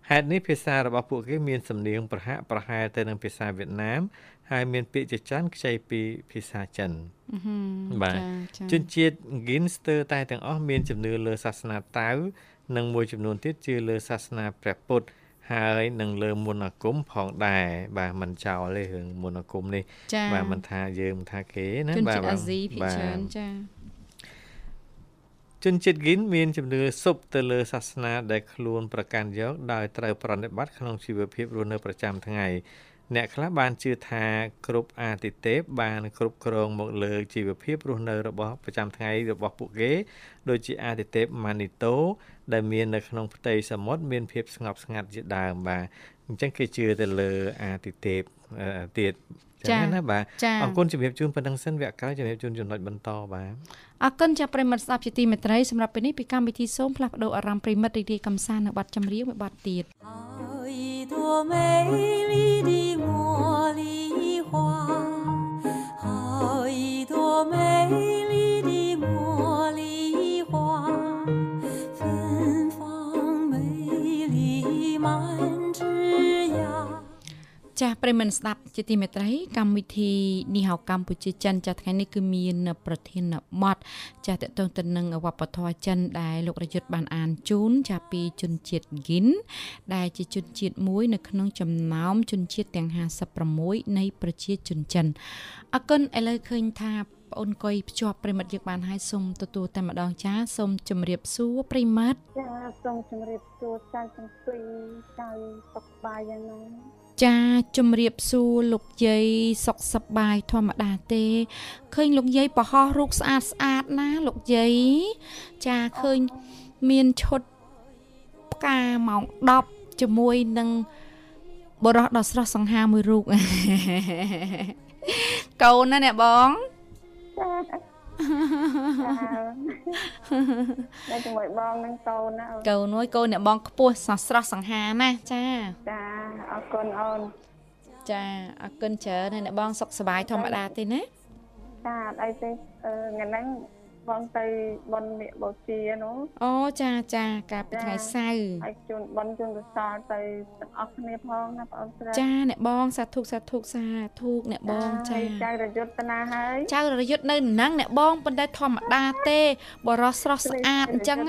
ហេតុនេះភាសារបស់ពួកគេមានសំនៀងប្រហាក់ប្រហែលទៅនឹងភាសាវៀតណាម ហើយមានពាក្យជាច្រើនខ្ចីពីភាសាចិនបាទជនជាតិហ្គីនស្ទើរតែទាំងអស់មានជំនឿលើសាសនាតៅនិងមួយចំនួនទៀតជឿលើសាសនាព្រះពុទ្ធហើយនឹងលើមន្តអាគមផងដែរបាទមិនចោលទេរឿងមន្តអាគមនេះបាទមិនថាយើងមិនថាគេណាបាទបាទអាស៊ីភាគច្រើនចា ជនជាតិហ្គីនមានជំនឿសុបទៅលើសាសនាដែលខ្លួនប្រកាន់យកដោយត្រូវប្រតិបត្តិក្នុងជីវភាពរស់នៅប្រចាំថ្ងៃអ្នកខ្លះបានជឿថាគ្រប់អាទិទេពបានគ្រប់គ្រងមកលើជីវភាពរស់នៅរបស់ប្រចាំថ្ងៃរបស់ពួកគេដូចជាអាទិទេពម៉ានីតូដែលមាននៅក្នុងផ្ទៃសមុទ្រមានភាពស្ងប់ស្ងាត់ជាដើមបាទ អញ្ចឹងគេជឿទៅលើអាទិទេពទៀតចា៎ណាបាទអរគុណជំរាបជូនប៉ុណ្ណឹងសិនវគ្គក្រោយជំរាបជូនចំណុចបន្តបាទអរគុណចាប្រិមិត្តស្ដាប់ជាទីមេត្រីសម្រាប់ពេលនេះពីកម្មវិធីសូមផ្លាស់ប្ដូរអារម្មណ៍ប្រិមិត្តរីករាយកំសាន្តនៅបទចម្រៀងមួយបទទៀតហើយទួមេលីឌីមួលីហួ ចាស់ប្រិមនស្ដាប់ជាទីមេត្រីកម្មវិធីនេះហៅកម្ពុជាចិនចាស់ថ្ងៃនេះគឺមានប្រធានបទចាស់តកតងទៅនឹងវប្បធម៌ចិនដែលលោករយុទ្ធបានអានជូនចាស់ពីជនជាតិហ្គិនដែលជាជនជាតិមួយនៅក្នុងចំណោមជនជាតិទាំង56នៃប្រជាជនចិនអរគុណឥឡូវឃើញថាបងអូនកុយភ្ជាប់ប្រិមិត្តយើងបានហើយសូមទទួលតែម្ដងចាសូមជម្រាបសួរប្រិមិត្តចាសូមជម្រាបសួរចាទាំងពីរចាសុខសប្បាយយ៉ាងណា ចាជំរាបសួរលោកយាយសុខសប្បាយធម្មតាទេឃើញលោកយាយប្រហោះរូបស្អាតស្អាតណាលោកយាយចាឃើញមានឈុតផ្កាម៉ោង10ជាមួយនឹងបរោះដ៏ស្រស់សង្ហាមួយរូបកូនណាអ្នកបងចា ជាមួយបងនឹងកូនណាកូនមួយកូនអ្នកបងខ្ពស់សស្រស់សង្ហាណាចាចាអរគុណអូនចាអរគុណច្រើនអ្នកបងសុខសប្បាយធម្មតាទេណាចាអត់អីទេថ្ងៃហ្នឹង បងទៅបនមេបូជានោះអូចាចាកាលពីថ្ងៃសៅរ៍ហើយជូនបនជូនកសលទៅទាំងអស់គ្នាផងណាបងអូនស្រីចាអ្នកបងសាធុសាធុសាធុអ្នកបងចាចៅរយុទ្ធណាហើយចៅរយុទ្ធនៅហ្នឹងអ្នកបងប៉ុន្តែធម្មតាទេបរោះស្រស់ស្អាតអញ្ចឹង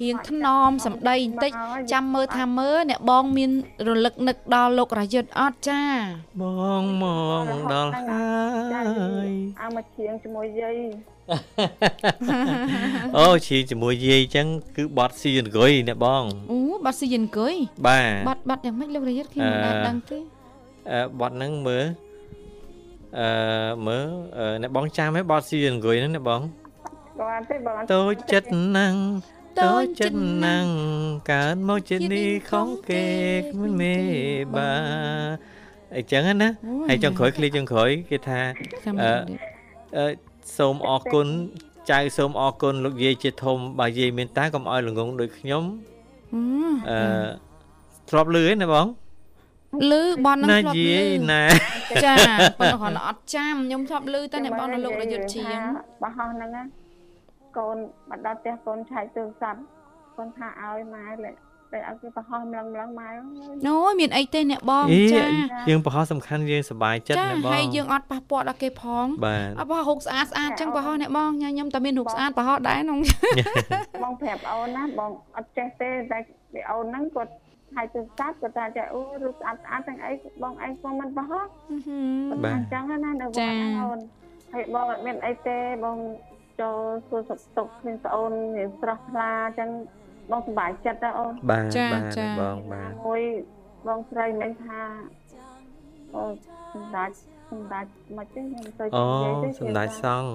រៀងថ្នមសម្ដីបន្តិចចាំមើលថាមើលអ្នកបងមានរលឹកនឹកដល់លោករយុទ្ធអត់ចាបងមកដល់ហើយអើមកជាងជាមួយយាយ អូឈីជាមួយយាយអញ្ចឹងគឺបត់ស៊ីយង្គយអ្នកបងអូបត់ស៊ីយង្គយបាទបត់បត់យ៉ាងម៉េចលោករយិតខ្ញុំមិនដែលដឹងទេអឺបត់ហ្នឹងមើលអឺមើលអ្នកបងចាំហ៎បត់ស៊ីយង្គយហ្នឹងអ្នកបងបាទទេបងតូចចិត្តហ្នឹងតូចចិត្តហ្នឹងកើនមកជានេះខំគេគ្មានមេបាអញ្ចឹងណាហើយចុងក្រោយឃ្លីចុងក្រោយគេថាអឺសូមអរគុណចៅសូមអរគុណលោកយាយជាធំបើយាយមានតាកុំឲ្យល្ងងដូចខ្ញុំអឺធ្លាប់លឺទេណាបងលឺបននឹងធ្លាប់លឺណាចាប៉ុន្តែគាត់អត់ចាំខ្ញុំធ្លាប់លឺតែអ្នកបងនៅលោករយុទ្ធជាងបោះហ្នឹងកូនមកដល់ផ្ទះកូនឆែកទូរស័ព្ទកូនថាឲ្យម៉ែលេ តែអត់គេប្រហោះម្លឹងម្លឹងម៉ែអូយមានអីទេអ្នកបងចាយើងប្រហោះសំខាន់យើងសប្បាយចិត្តអ្នកបងចាហើយយើងអត់ប៉ះពាល់ដល់គេផងអត់ប្រហោះរូបស្អាតស្អាតចឹងប្រហោះអ្នកបងញ៉ាំខ្ញុំតែមានរូបស្អាតប្រហោះដែរក្នុងបងប្រាប់អូនណាបងអត់ចេះទេតែអូនហ្នឹងគាត់ហើយទូរស័ព្ទគាត់ថាចាអូរូបស្អាតស្អាតទាំងអីបងឯងក៏មិនប្រហោះបាទអញ្ចឹងណានៅបងអូនហើយបងអត់មានអីទេបងចូលសួរសុខទុក្ខឃើញប្អូនមានស្រស់ថ្លាអញ្ចឹង បងសប្បាយចិត្តណាអូនបាទបាទបងបាទមួយបងស្រីមិនថាអូសម្ដេចសម្ដេចមកទេខ្ញុំទៅអូនិយាយទៅសម្ដេចសង្ឃ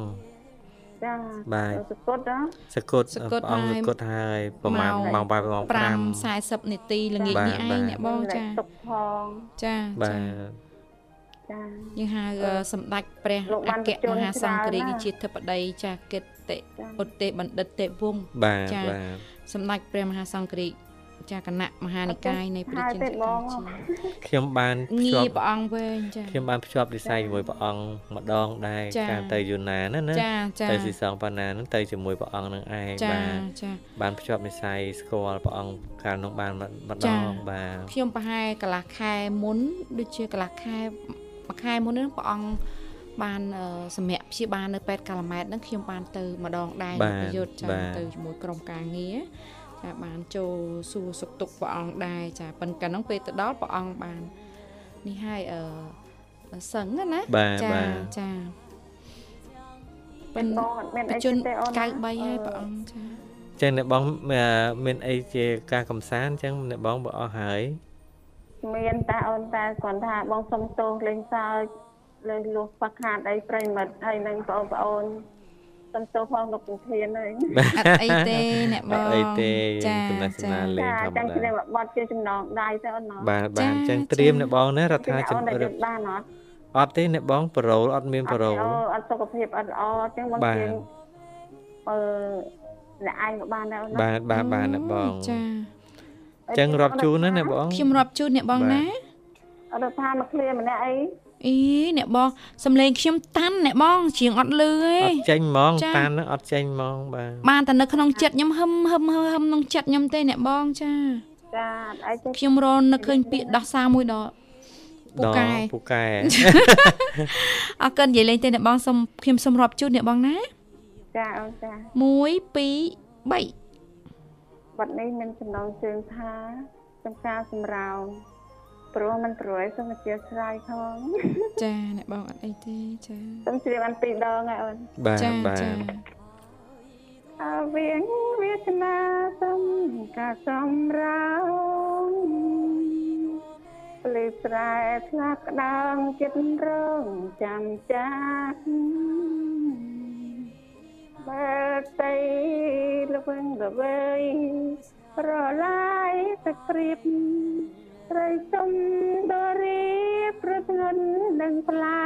ចាបាទសគុតណាសកុតព្រះអង្គសកុតហើយប្រហែលម៉ោង8ម៉ោង5 5 40នាទីល្ងាចនេះឯងអ្នកបងចាទុកផងចាបាចាទចាយើងហៅសម្ដេចព្រះលោកអបានគ្គបញ្ជូនមហាសង្ឃរាជច្រើនណាស់វិជាធិបតីចាកិត្តិចាឧត្តេបណ្ឌិតទេពវង្សបាទចាបាទ សម្ដេចព្រះមហាសង្ឃរាជចាគណៈមហានិកាយនៃព្រះចិនហើយទេបងខ្ញុំបានភ្ងាជាយប់ព្រះអង្គវែងចាខ្ញុំបានភ្ជាប់និស្ស័យជាមួយព្រះអង្គម្ដងដែរចាការទៅយូណាណាណាចាចាទៅស៊ីសងប៉ាណាហ្នឹងទៅជាមួយព្រះអង្គនឹងឯងចាបាទចាបានភ្ជាប់និស្ស័យស្គាល់ព្រះអង្គកាលនោះបានម្ដចាងបាទខ្ញុំប្រហែលកន្លះខែមុនដូចជាកន្លះខែមួយខែមុនហ្នឹងព្រះអង្គ បានអឺសម្រាប់ព្យាបាលនៅពេទ្យកាឡាម៉ែតហ្នឹងខ្ញុំបានទៅម្ដងដែរនៅប្រយុទ្ធចាទៅជាមួយក្រុមការងារចាបានចូលសួរសុខទុក្ខព្រះអង្គដែរចាប៉ុន្តែហ្នឹងពេលទៅដល់ព្រះអង្គបាននេះហើយអឺសឹងណាណាបាទចាបាទចាប៉ុមិនន្បងអត់មានបអីជនទេអូនណា93ហើយព្រះអង្គចាចឹងអ្នកបងមានមានអីជាការកំសាន្តចឹងអ្នកបងបើអស់ហើយមានតាអូនតាគាត់ថាបងសុំទោសលេងសើច លើលួសខ្វះខាតអីប្រិយមិត្តហើយនឹងបងប្អូនសុំទោសផងលោកពធានហើយអត់អីទេអ្នកបអងត់អីទេចាចំណាស់សំណាលលេងចាធម្មចាំតាគ្នាមកបត់ជាចំណងដៃទៅអូនណាបាទបាទចាចឹងចាត្រៀមអ្នកបងណារដ្ឋាចាភិអូនតែបាលយល់បានអត់អត់ទេអ្នកបងប្រូលអត់មានប្រូលអូអត់សុខភាពអត់ល្អអញ្ចឹងបងបាទជាងអឺអ្នកឯងក៏បានដែរអូនណាបាទបាទបាទអ្នកបងចាចឹងរាប់ជូនណាអ្នកបងខ្ញុំរាប់ជូនអ្នកបងបាទណាអត់ថាមកឃ្លាម្នាក់អី អីអ្នកបងសំលេងខ្ញុំតាន់អ្នកបងជាងអត់លឺទេអត់ចេញហ្មងចាតានហ្នឹងអត់ចេញហ្មងបាទបានតែនៅក្នុងចិត្តខ្ញុំហឹមហឹមហឹមហឹមក្នុងចិត្តខ្ញុំទេអ្នកបងចាចាអត់អីទេខ្ញុំរនឹកឃើញពាក្យដោះសារមួយដល់ពូកែពូកែអរគុណនិយាយលេងទេអ្នកបងសុំខ្ញុំសុំរាប់ជូនអ្នកបងណាចាអូនចា1 2 3បាត់នេះមានចំណងជើងថាចំការសម្រោង ព្រោះมันព្រួយសូមអធិស្ឋានផងចាអ្នកបងអត់អីទេចាសូមជ្រាបបានពីរដងហើយអូនបាទចាបាទចាអើវៀងវាសនាសំការសម្រោងភ្លេចស្រែឆ្លាក់ក្តងចិត្តរងចាំចាស់បែបតីលវឹងល្វើយប្រឡាយទឹកព្រៀប ត្រីសុំដរីប្រធ្ងន់នឹងផ្លែ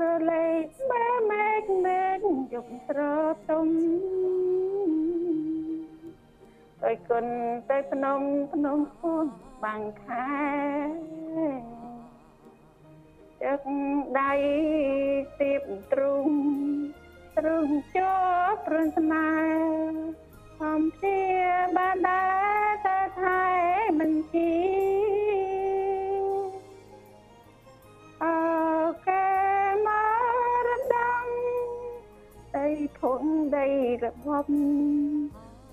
រលែកបែមែកមែកយប់ស្រទុំទៅគុណទៅភ្នំភ្នំខួនបាំងខែចឹកដៃទៀបទ្រូងទ្រូងជាប់ព្រឹងស្នេហ៍ អំភាបានដែរតែថែមិនជីអើកែមករដំដីធំដីរបប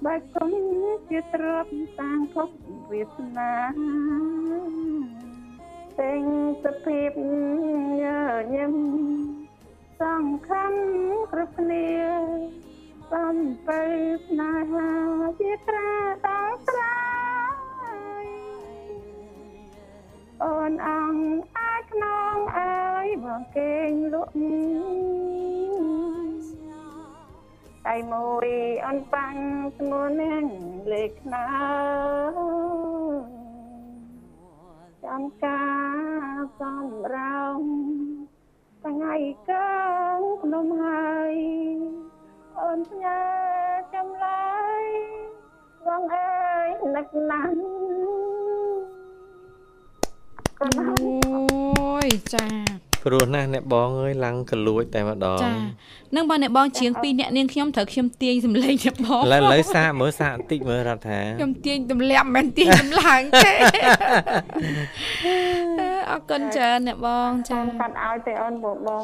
បើគុំជាទ្រពសាងភពវាសនាពេញសភាពញញឹមសង្ខំគ្រប់គ្នា សំបីស្នេហាជាត្រាតងស្រ័យអូនអង្គអាចខ្នងអើយបងគេងលក់ដៃមួយអូនបាំងស្មួននាងលេខណាចាំការសំរោងថ្ងៃកងភ្នំហើយ អូនផ្ញើចម្លើយបងអើយនឹកណាស់អូយចាព្រោះណាស់អ្នកបងអើយឡើងកលួចតែម្ដងចានឹងបើអ្នកបងជាង2អ្នកនាងខ្ញុំត្រូវខ្ញុំទាញសម្លេងអ្នកបងឥឡូវឥឡូវសាកមើលសាកបន្តិចមើលរដ្ឋាខ្ញុំទាញទម្លាក់មិនមែនទាញចម្ឡើងទេអរគុណច្រើនអ្នកបងចាចាំកាត់ឲ្យទេអូនបង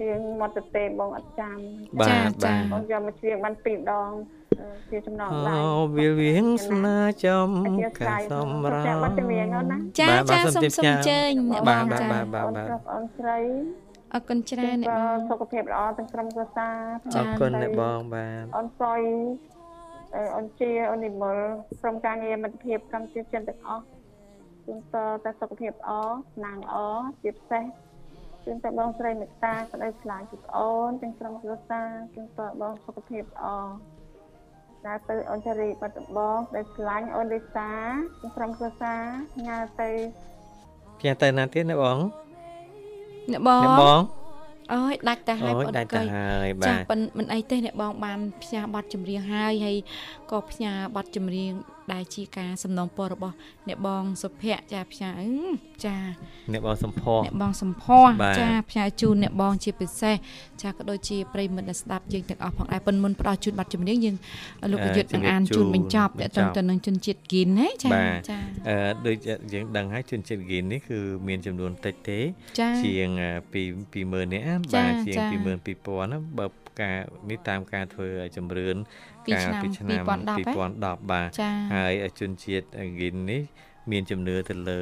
បងជាងមកទៅទេបងអត់ចាំបាទបាទអូនយកមកជាងបានពីរដងអឺជាចំណងអូដៃវាលវៀងស្នាចំកាសំរោចាំបាត់ជំនាញអូនណាចាបាទចាបាទសូសូមមជម្រាបសូមអញ្ជើញអ្នកបបាទងបាទចាបាទបាទអូនបាទប្រុសអូនស្រីអរគុណច្រើនអ្នកបងសុខភាពល្អទាំងក្រុមគ្រួសារអរគុណអ្នកបងបាទអូនសុយអូនជាអូននិមលក្រុមការងារមិត្តភាពកម្ពុជាចិនទាំងអស់ជូនតតែសុខភាពល្អស្នាងល្អជាពិសេស ជូនតបងស្រីមេត្តាក្តីឆ្លាញ់ពីអូនទាំងក្រុមគ្រួសារជូនតបងសុខភាពល្អណាទៅអូនចារីបាត់ដំបងដែលឆ្លាញ់អូនលីសាទាំងក្រុមគ្រួសារញ៉ាទៅផ្ទះទៅណាទៀតណាបងអ្នកបងអ្នកបងអើយដាច់ទៅហើយបងដាច់ទៅហើយបាទចាប៉ិនមិនអីទេអ្នកបងបានផ្ញើប័ណ្ណចម្រៀងហើយហើយក៏ផ្ញើប័ណ្ណចម្រៀង ដែលជាការសំណងពររបស់ អ្នកបងសុភ័ក្រចាផ្ញើចាអ្នកបងសំផស្សអ្នកបងសំផស្សចាផ្ញើជូនអ្នកបងជាពិសេសចាក៏ដូចជាប្រិមិត្តដែលស្ដាប់យើងទាំងអស់ផងដែរប៉ុនមុនផ្ដល់ជូនប័ណ្ណចម្រៀងយើងលោកប្រយុទ្ធនឹងអានជូនបញ្ចប់តើទៅនឹងជនជាតិគីនណាចាចាអឺដូចយើងដឹងហើយជនជាតិគីននេះគឺមានចំនួនតិចទេជាង2 20000នាក់បាទជាង22000ណាបើ ការនេះតាមការធ្វើជំរឿនកាលពីឆ្នាំ2010បាទហើយជនជាតិហ្គីននេះមានជំនឿទៅលើ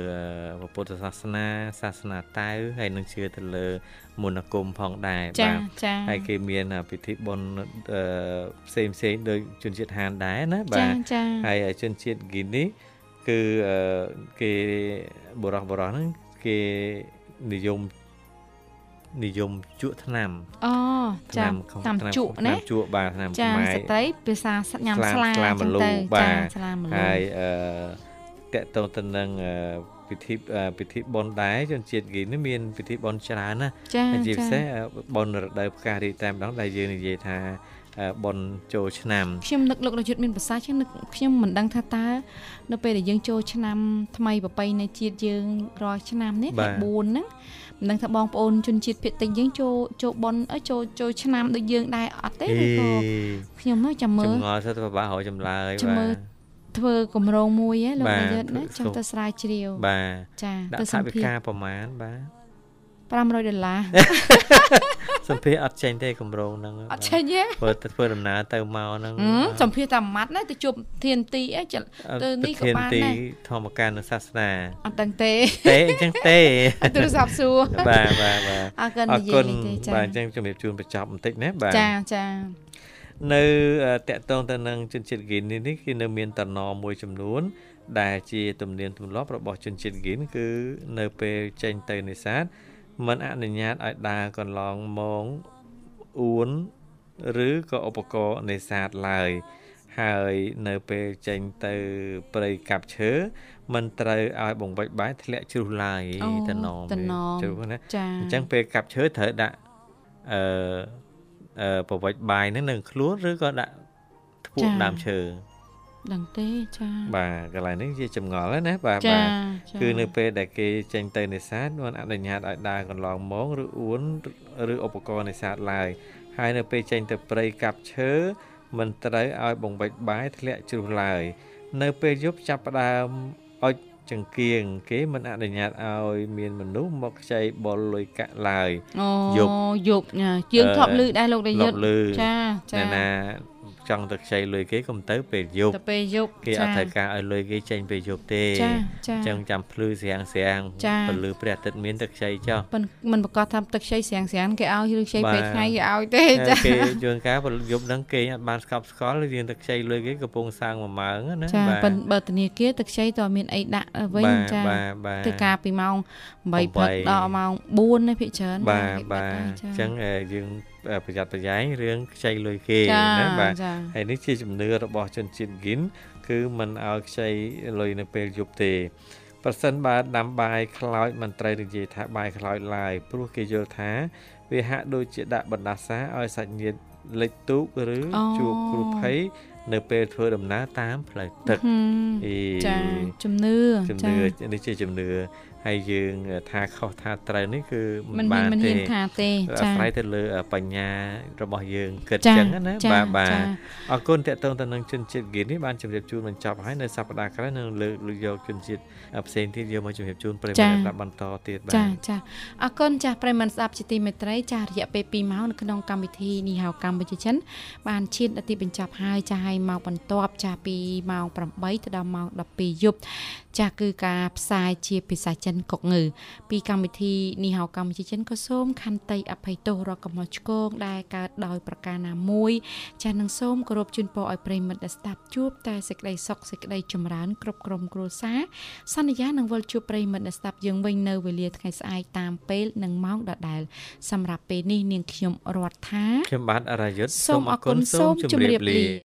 ពុទ្ធសាសនាសាសនាតៅហើយនឹងជឿទៅលើមន្តអាគមផងដែរបាទហើយគេមានពិធីបុណ្យផ្សេងផ្សេងដោយជនជាតិហានដែរណាបាទហើយជនជាតិហ្គីនេះគឺគេបរោះបរោះហ្នឹងគេនិយម និយមជក់ថ្នាំអូចាថ្នាំជក់ណាថ្នាំជក់បាទថ្នាំខ្មែរចាស្ត្រីភាសាញ៉ាំស្លាចឹងទៅចាស្លាមលូហើយអឺតកតទៅនឹងពិធីពិធីបុណ្យដែរជនជាតិគីនេះមានពិធីបុណ្យច្រើនណាជាពិសេសបុណ្យរដូវផ្ការីតែម្ដងដែលយើងនិយាយថាបុណ្យចូលឆ្នាំខ្ញុំនឹកលោករយុទ្ធមានប្រសាសន៍ខ្ញុំនឹកខ្ញុំមិនដឹងថាតើនៅពេលដែលយើងចូលឆ្នាំថ្មីប្របីនៃជាតិយើងរាល់ឆ្នាំនេះ4ហ្នឹង មិនដឹងថាបងប្អូនជនជាតិភាគតិចយើងចូលចូលប៉ុនចូលចូលឆ្នាំដូចយើងដែរអត់ទេឬក៏ខ្ញុំមកចាំមើលចម្ងល់ទៅពិបាករកចម្លើយបាទមើលធ្វើកម្រងមួយហ៎លោកនាយកណាចាំទៅស្រាវជ្រាវបាទចាទៅសម្ភារប្រមាណបាទ 500ដុល្លារសម្ភារអត់ចេញទេកម្រងហ្នឹងអត់ចេញទេធ្វើធ្វើដំណើរទៅមកហ្នឹងសម្ភារតែម៉ាត់ណាទៅជួបធានទីអីទៅនេះក៏បានដែរធម្មការនៅសាសនាអត់ដឹងទេទេអញ្ចឹងទេទូរស័ព្ទសួរបាទបាទបាទអរគុណនិយាយទេចាបាទអញ្ចឹងជំរាបជូនបញ្ចប់បន្តិចណាបាទចាចានៅតកតងទៅនឹងជនជាតិហ្គីននេះគឺនៅមានតំណមួយចំនួន ដែលជាទំនៀមទម្លាប់របស់ជនជាតិហ្គីនគឺនៅពេលចេញទៅនេសាទ មិនអនុញ្ញាតឲ្យដើរកន្លងម៉ោងអួនឬក៏ឧបករណ៍នេសាទឡើយ ហើយនៅពេលចេញទៅព្រៃកាប់ឈើមិនត្រូវឲ្យបង្វិចបាយធ្លាក់ជ្រុះឡើយតំណងជ្រុះណាអញ្ចឹងពេលកាប់ឈើត្រូវដាក់អឺអឺបង្វិចបាយហ្នឹងនៅខ្លួនឬក៏ដាក់ធ្ពក់ដើមឈើ ដឹងទេចាបាទកន្លែងនេះជាចម្ងល់ណាបាទបាទគឺនៅពេលដែលគេចេញទៅនេសាទមិនអនុញ្ញាតឲ្យដើរកន្លងម៉ោងឬអួនឬឧបករណ៍នេសាទឡើយហើយនៅពេលចេញទៅព្រៃកាប់ឈើមិនត្រូវឲ្យបំបិចបាយធ្លាក់ជ្រុះឡើយនៅពេលយប់ចាប់ផ្ដើមអុចចង្គៀងគេមិនអនុញ្ញាតឲ្យមានមនុស្សមកខ្ចីបុលលុយកាក់ឡើយយប់យប់យើងធ្លាប់ឮដែរលោកដាយុទ្ធចាចាណាចង់ទៅខ្ចីលុយគេកុំទៅពេលយប់ទៅពេលយប់គេអត់ត្រូវការឲ្យលុយគេចេញពេលយប់ទេចាចាអញ្ចឹងចាំភ្លឺស្រាំងស្រាំងពលឺព្រះអាទិត្យមានទឹកខ្ចីចុះមិនប្រកាសថាទឹកខ្ចីស្រាំងស្រាំងគេឲ្យឬខ្ចីពេលថ្ងៃគេឲ្យទេចាគេជួនកាលយប់ហ្នឹងគេអត់បានស្កប់ស្កល់យើងទឹកខ្ចីលុយគេកំពុងសាងមួយម៉ោងណាចាប៉ុន្តែបើធនាគារទឹកខ្ចីតើមានអីដាក់វិញចាធ្វើការពីម៉ោង8ព្រឹកដល់ម៉ោង4នេះភាគច្រើនបាទបាទអញ្ចឹងយើង ប្រយ័ត្នប្រយែងរឿងខ្ចីលុយគេណាបាទហើយនេះជាជំនឿរបស់ជនជាតិហ្គីនគឺមិនឲ្យខ្ចីលុយនៅពេលយប់ទេប្រសិនបើដាំបាយខ្លោចមិនត្រូវនិយាយថាបាយខ្លោចឡើយព្រោះគេយល់ថាវាហាក់ដូចជាដាក់បណ្ដាសាឲ្យសាច់ញាតិលិចទូកឬជួបគ្រូភ័យនៅពេលធ្វើដំណើរតាមផ្លូវទឹកអីចាជំនឿជំនឿនេះជាជំនឿ ហើយយើងថាខុសថាត្រូវនេះគឺមិនបានទេមិនហ៊ានថាទេចាអាស្រ័យទៅលើបញ្ញារបស់យើងគិតចឹងណាបាទបាទអរគុណតេតងទៅនឹងជនជាតិហ្គីនេះបានជម្រាបជូនបញ្ចប់ហើយនៅសប្តាហ៍ក្រោយនឹងលើកយកជនជាតិផ្សេងទៀតយកមកជម្រាបជូនប្រិយមិត្តបន្តទៀតបាទចាចាអរគុណចាស់ប្រិយមិត្តស្ដាប់ជាទីមេត្រីចារយៈពេល2ម៉ោងនៅក្នុងកម្មវិធីនីហៅកម្ពុជាចិន បានឈានដល់ទីបញ្ចប់ហើយចាឲ្យមកបន្ទាប់ចាពីម៉ោង8ទៅដល់ម៉ោង12យប់ចាស់គឺការផ្សាយជាភាសាចិនកុកងើពីកម្មវិធីនីហៅកម្ពុជាចិនក៏សូមខន្តីអភ័យទោសរកកំហុសឆ្គងដែលកើតដោយប្រការណាមួយ ចាស់នឹងសូមគោរពជូនពរឲ្យប្រិមិត្តដែលស្ដាប់ជួបតែសេចក្តីសុខសេចក្តីចម្រើនគ្រប់ក្រុមគ្រួសារសន្យានឹងវិលជួបប្រិមិត្តដែលស្ដាប់យើងវិញនៅវេលាថ្ងៃស្អែកតាមពេលនិងម៉ោងដដែលសម្រាប់ពេលនេះនាងខ្ញុំរដ្ឋាខ្ញុំបាទអរាយុទ្ធសូមអរគុណសូមជម្រាបលា